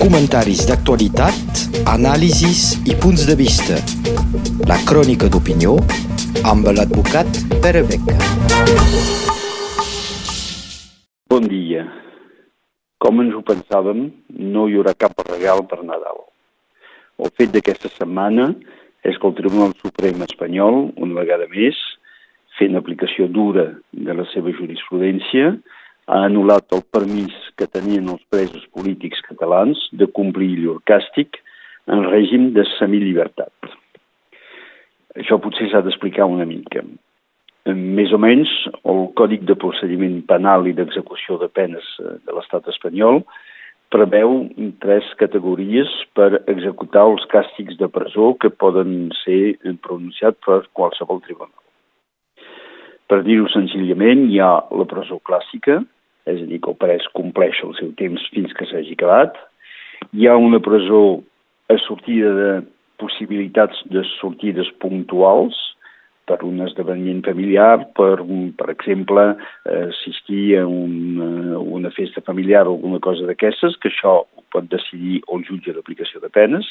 Comentaris d'actualitat, anàlisis i punts de vista. La crònica d'opinió amb l'advocat Pere Beca. Bon dia. Com ens ho pensàvem, no hi haurà cap regal per Nadal. El fet d'aquesta setmana és que el Tribunal Suprem espanyol, una vegada més, fent aplicació dura de la seva jurisprudència, ha anul·lat el permís que tenien els presos polítics catalans de complir llur càstig en règim de semillibertat. Això potser s'ha d'explicar una mica. Més o menys, el Còdic de Procediment Penal i d'Execució de Penes eh, de l'estat espanyol preveu tres categories per executar els càstigs de presó que poden ser pronunciats per qualsevol tribunal. Per dir-ho senzillament, hi ha la presó clàssica, és a dir, que el pres compleix el seu temps fins que s'hagi acabat. Hi ha una presó a sortida de possibilitats de sortides puntuals, per un esdeveniment familiar, per, per exemple, assistir a una, una festa familiar o alguna cosa d'aquestes, que això ho pot decidir el jutge d'aplicació de penes.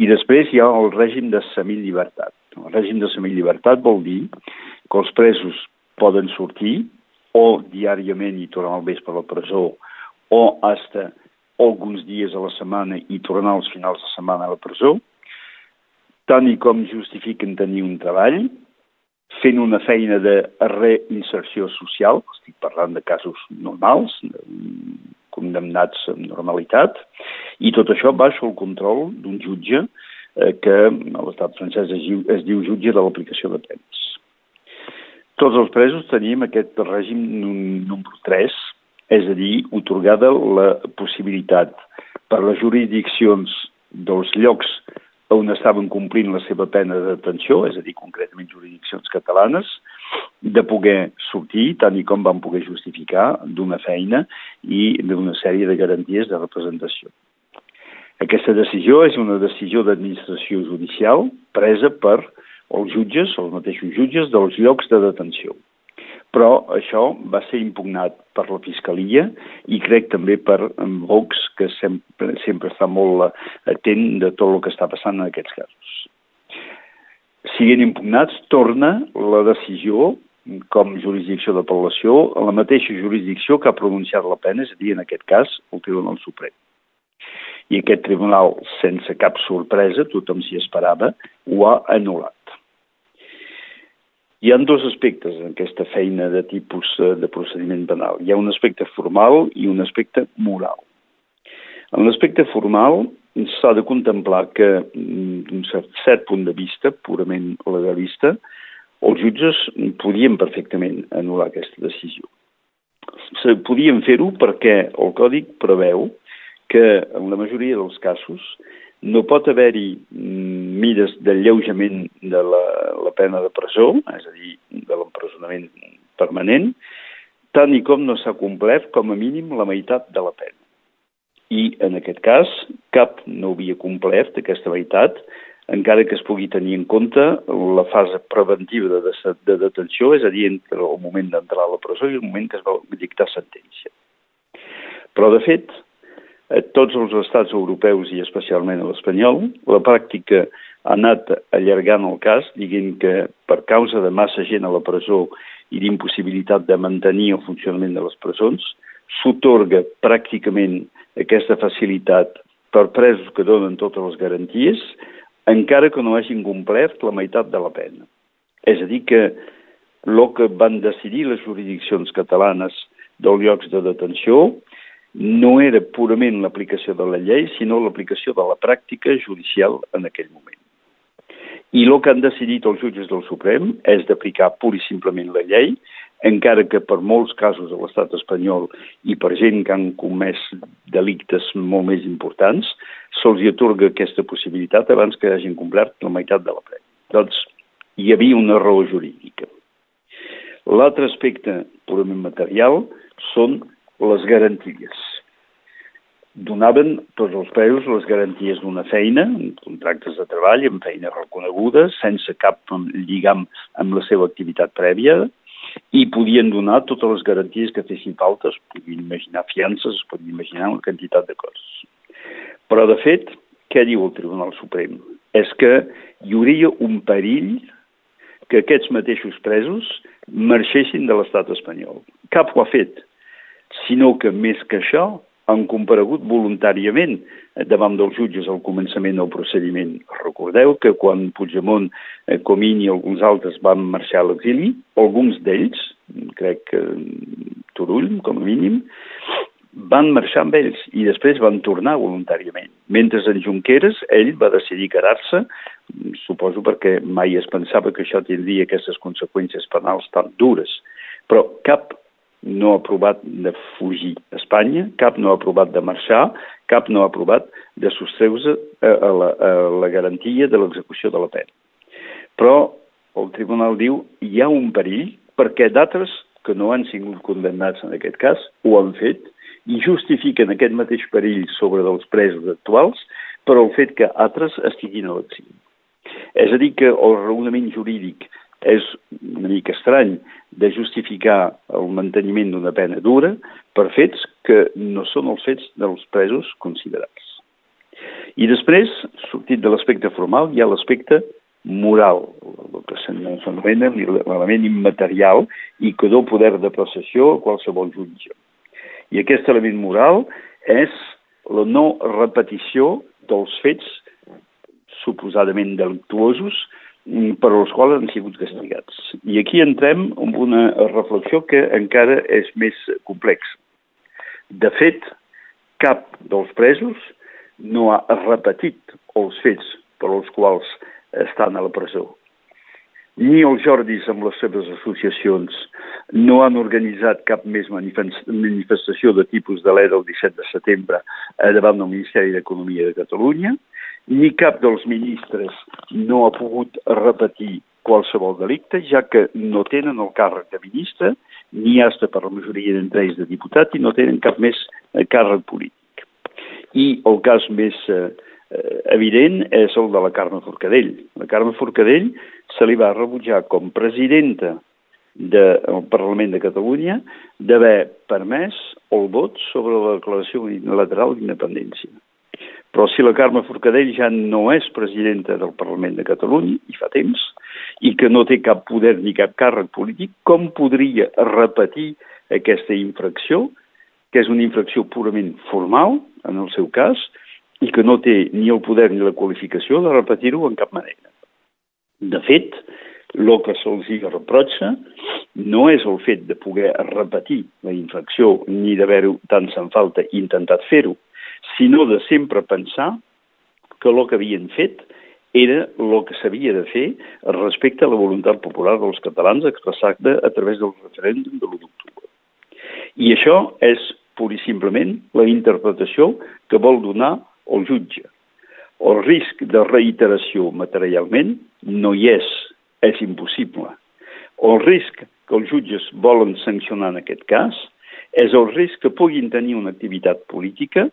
I després hi ha el règim de semillibertat. El règim de semillibertat vol dir que els presos poden sortir o diàriament i tornar al vespre a la presó, o hasta alguns dies a la setmana i tornar als finals de setmana a la presó, tant i com justifiquen tenir un treball, fent una feina de reinserció social, estic parlant de casos normals, condemnats amb normalitat, i tot això baix el control d'un jutge eh, que a l'estat francès es diu, es diu jutge de l'aplicació de penes. Tots els presos tenim aquest règim número 3, és a dir, otorgada la possibilitat per les jurisdiccions dels llocs on estaven complint la seva pena de detenció, és a dir, concretament jurisdiccions catalanes, de poder sortir, tant i com van poder justificar, d'una feina i d'una sèrie de garanties de representació. Aquesta decisió és una decisió d'administració judicial presa per els jutges, els mateixos jutges, dels llocs de detenció. Però això va ser impugnat per la Fiscalia i crec també per Vox, que sempre, sempre està molt atent de tot el que està passant en aquests casos. Siguent impugnats, torna la decisió com jurisdicció d'apel·lació a la mateixa jurisdicció que ha pronunciat la pena, és a dir, en aquest cas, el Tribunal Suprem. I aquest tribunal, sense cap sorpresa, tothom s'hi esperava, ho ha anul·lat. Hi ha dos aspectes en aquesta feina de tipus eh, de procediment penal. Hi ha un aspecte formal i un aspecte moral. En l'aspecte formal s'ha de contemplar que, mm, d'un cert punt de vista, purament legalista, els jutges podien perfectament anul·lar aquesta decisió. Podien fer-ho perquè el Còdic preveu que, en la majoria dels casos, no pot haver-hi mm, mires d'alleujament de la, la pena de presó, és a dir, de l'empresonament permanent, tant i com no s'ha complert com a mínim la meitat de la pena. I en aquest cas, cap no havia complert aquesta meitat, encara que es pugui tenir en compte la fase preventiva de, de, de detenció, és a dir, entre el moment d'entrar a la presó i el moment que es va dictar sentència. Però, de fet, a tots els estats europeus i especialment a l'espanyol, la pràctica ha anat allargant el cas, dient que per causa de massa gent a la presó i d'impossibilitat de mantenir el funcionament de les presons, s'otorga pràcticament aquesta facilitat per presos que donen totes les garanties, encara que no hagin complert la meitat de la pena. És a dir, que el que van decidir les jurisdiccions catalanes dels llocs de detenció no era purament l'aplicació de la llei, sinó l'aplicació de la pràctica judicial en aquell moment. I el que han decidit els jutges del Suprem és d'aplicar pur i simplement la llei, encara que per molts casos a l'estat espanyol i per gent que han comès delictes molt més importants, se'ls atorga aquesta possibilitat abans que hagin complert la meitat de la pena. Doncs hi havia una raó jurídica. L'altre aspecte purament material són les garanties. Donaven tots els preus les garanties d'una feina, contractes de treball, amb feina reconeguda, sense cap lligam amb la seva activitat prèvia, i podien donar totes les garanties que fessin falta, es podien imaginar fiances, es podien imaginar una quantitat de coses. Però, de fet, què diu el Tribunal Suprem? És que hi hauria un perill que aquests mateixos presos marxessin de l'estat espanyol. Cap ho ha fet, sinó que més que això han comparegut voluntàriament davant dels jutges al començament del procediment. Recordeu que quan Puigdemont, eh, Comín i alguns altres van marxar a l'exili, alguns d'ells, crec que Turull, com a mínim, van marxar amb ells i després van tornar voluntàriament. Mentre en Junqueras, ell va decidir quedar-se, suposo perquè mai es pensava que això tindria aquestes conseqüències penals tan dures. Però cap no ha provat de fugir a Espanya, cap no ha provat de marxar, cap no ha provat de sostreure a, a, la, a la garantia de l'execució de la pena. Però el tribunal diu hi ha un perill perquè d'altres que no han sigut condemnats en aquest cas ho han fet i justifiquen aquest mateix perill sobre dels presos actuals per el fet que altres estiguin a l'exili. És a dir, que el raonament jurídic és una mica estrany de justificar el manteniment d'una pena dura per fets que no són els fets dels presos considerats. I després, sortit de l'aspecte formal, hi ha l'aspecte moral, el que s'anomena l'element immaterial i que dó poder de processió a qualsevol jutge. I aquest element moral és la no repetició dels fets suposadament delictuosos per als quals han sigut castigats. I aquí entrem en una reflexió que encara és més complexa. De fet, cap dels presos no ha repetit els fets per als quals estan a la presó ni els Jordis amb les seves associacions no han organitzat cap més manifestació de tipus de l'EDA el 17 de setembre davant del Ministeri d'Economia de Catalunya, ni cap dels ministres no ha pogut repetir qualsevol delicte, ja que no tenen el càrrec de ministre, ni hasta per la majoria d'entre ells de diputat, i no tenen cap més eh, càrrec polític. I el cas més eh, eh, evident és el de la Carme Forcadell. La Carme Forcadell se li va rebutjar com presidenta del Parlament de Catalunya d'haver permès el vot sobre la declaració unilateral d'independència. Però si la Carme Forcadell ja no és presidenta del Parlament de Catalunya, i fa temps, i que no té cap poder ni cap càrrec polític, com podria repetir aquesta infracció, que és una infracció purament formal, en el seu cas, i que no té ni el poder ni la qualificació de repetir-ho en cap manera. De fet, el que se'ls reprotxa no és el fet de poder repetir la infracció ni d'haver-ho tant se'n falta intentat fer-ho, sinó de sempre pensar que el que havien fet era el que s'havia de fer respecte a la voluntat popular dels catalans expressada a través del referèndum de l'1 d'octubre. I això és pur i simplement la interpretació que vol donar el jutge. El risc de reiteració materialment no hi és, és impossible. El risc que els jutges volen sancionar en aquest cas és el risc que puguin tenir una activitat política,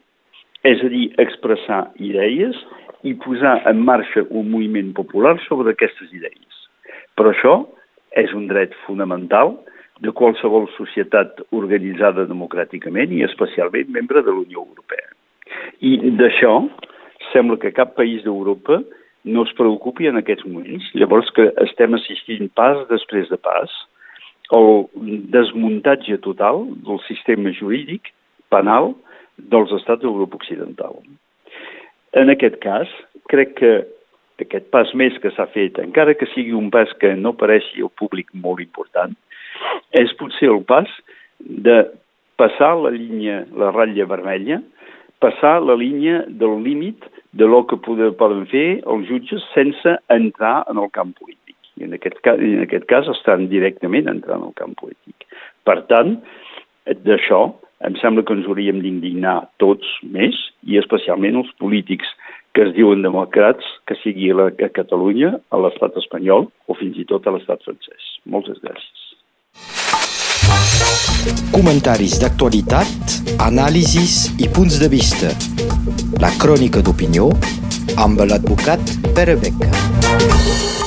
és a dir, expressar idees i posar en marxa un moviment popular sobre aquestes idees. Però això és un dret fonamental de qualsevol societat organitzada democràticament i especialment membre de la Unió Europea. I d'això sembla que cap país d'Europa no es preocupi en aquests moments. Llavors que estem assistint pas després de pas al desmuntatge total del sistema jurídic penal dels estats d'Europa Occidental. En aquest cas, crec que aquest pas més que s'ha fet, encara que sigui un pas que no pareixi al públic molt important, és potser el pas de passar la línia, la ratlla vermella, passar la línia del límit de lo que poden fer els jutges sense entrar en el camp polític. I en aquest, cas, en aquest cas estan directament entrant al camp polític. Per tant, d'això em sembla que ens hauríem d'indignar tots més, i especialment els polítics que es diuen democrats, que sigui a, la, a Catalunya, a l'estat espanyol o fins i tot a l'estat francès. Moltes gràcies. Comentaris d'actualitat, anàlisis i punts de vista. La crònica d'opinió amb l'advocat Pere Beca.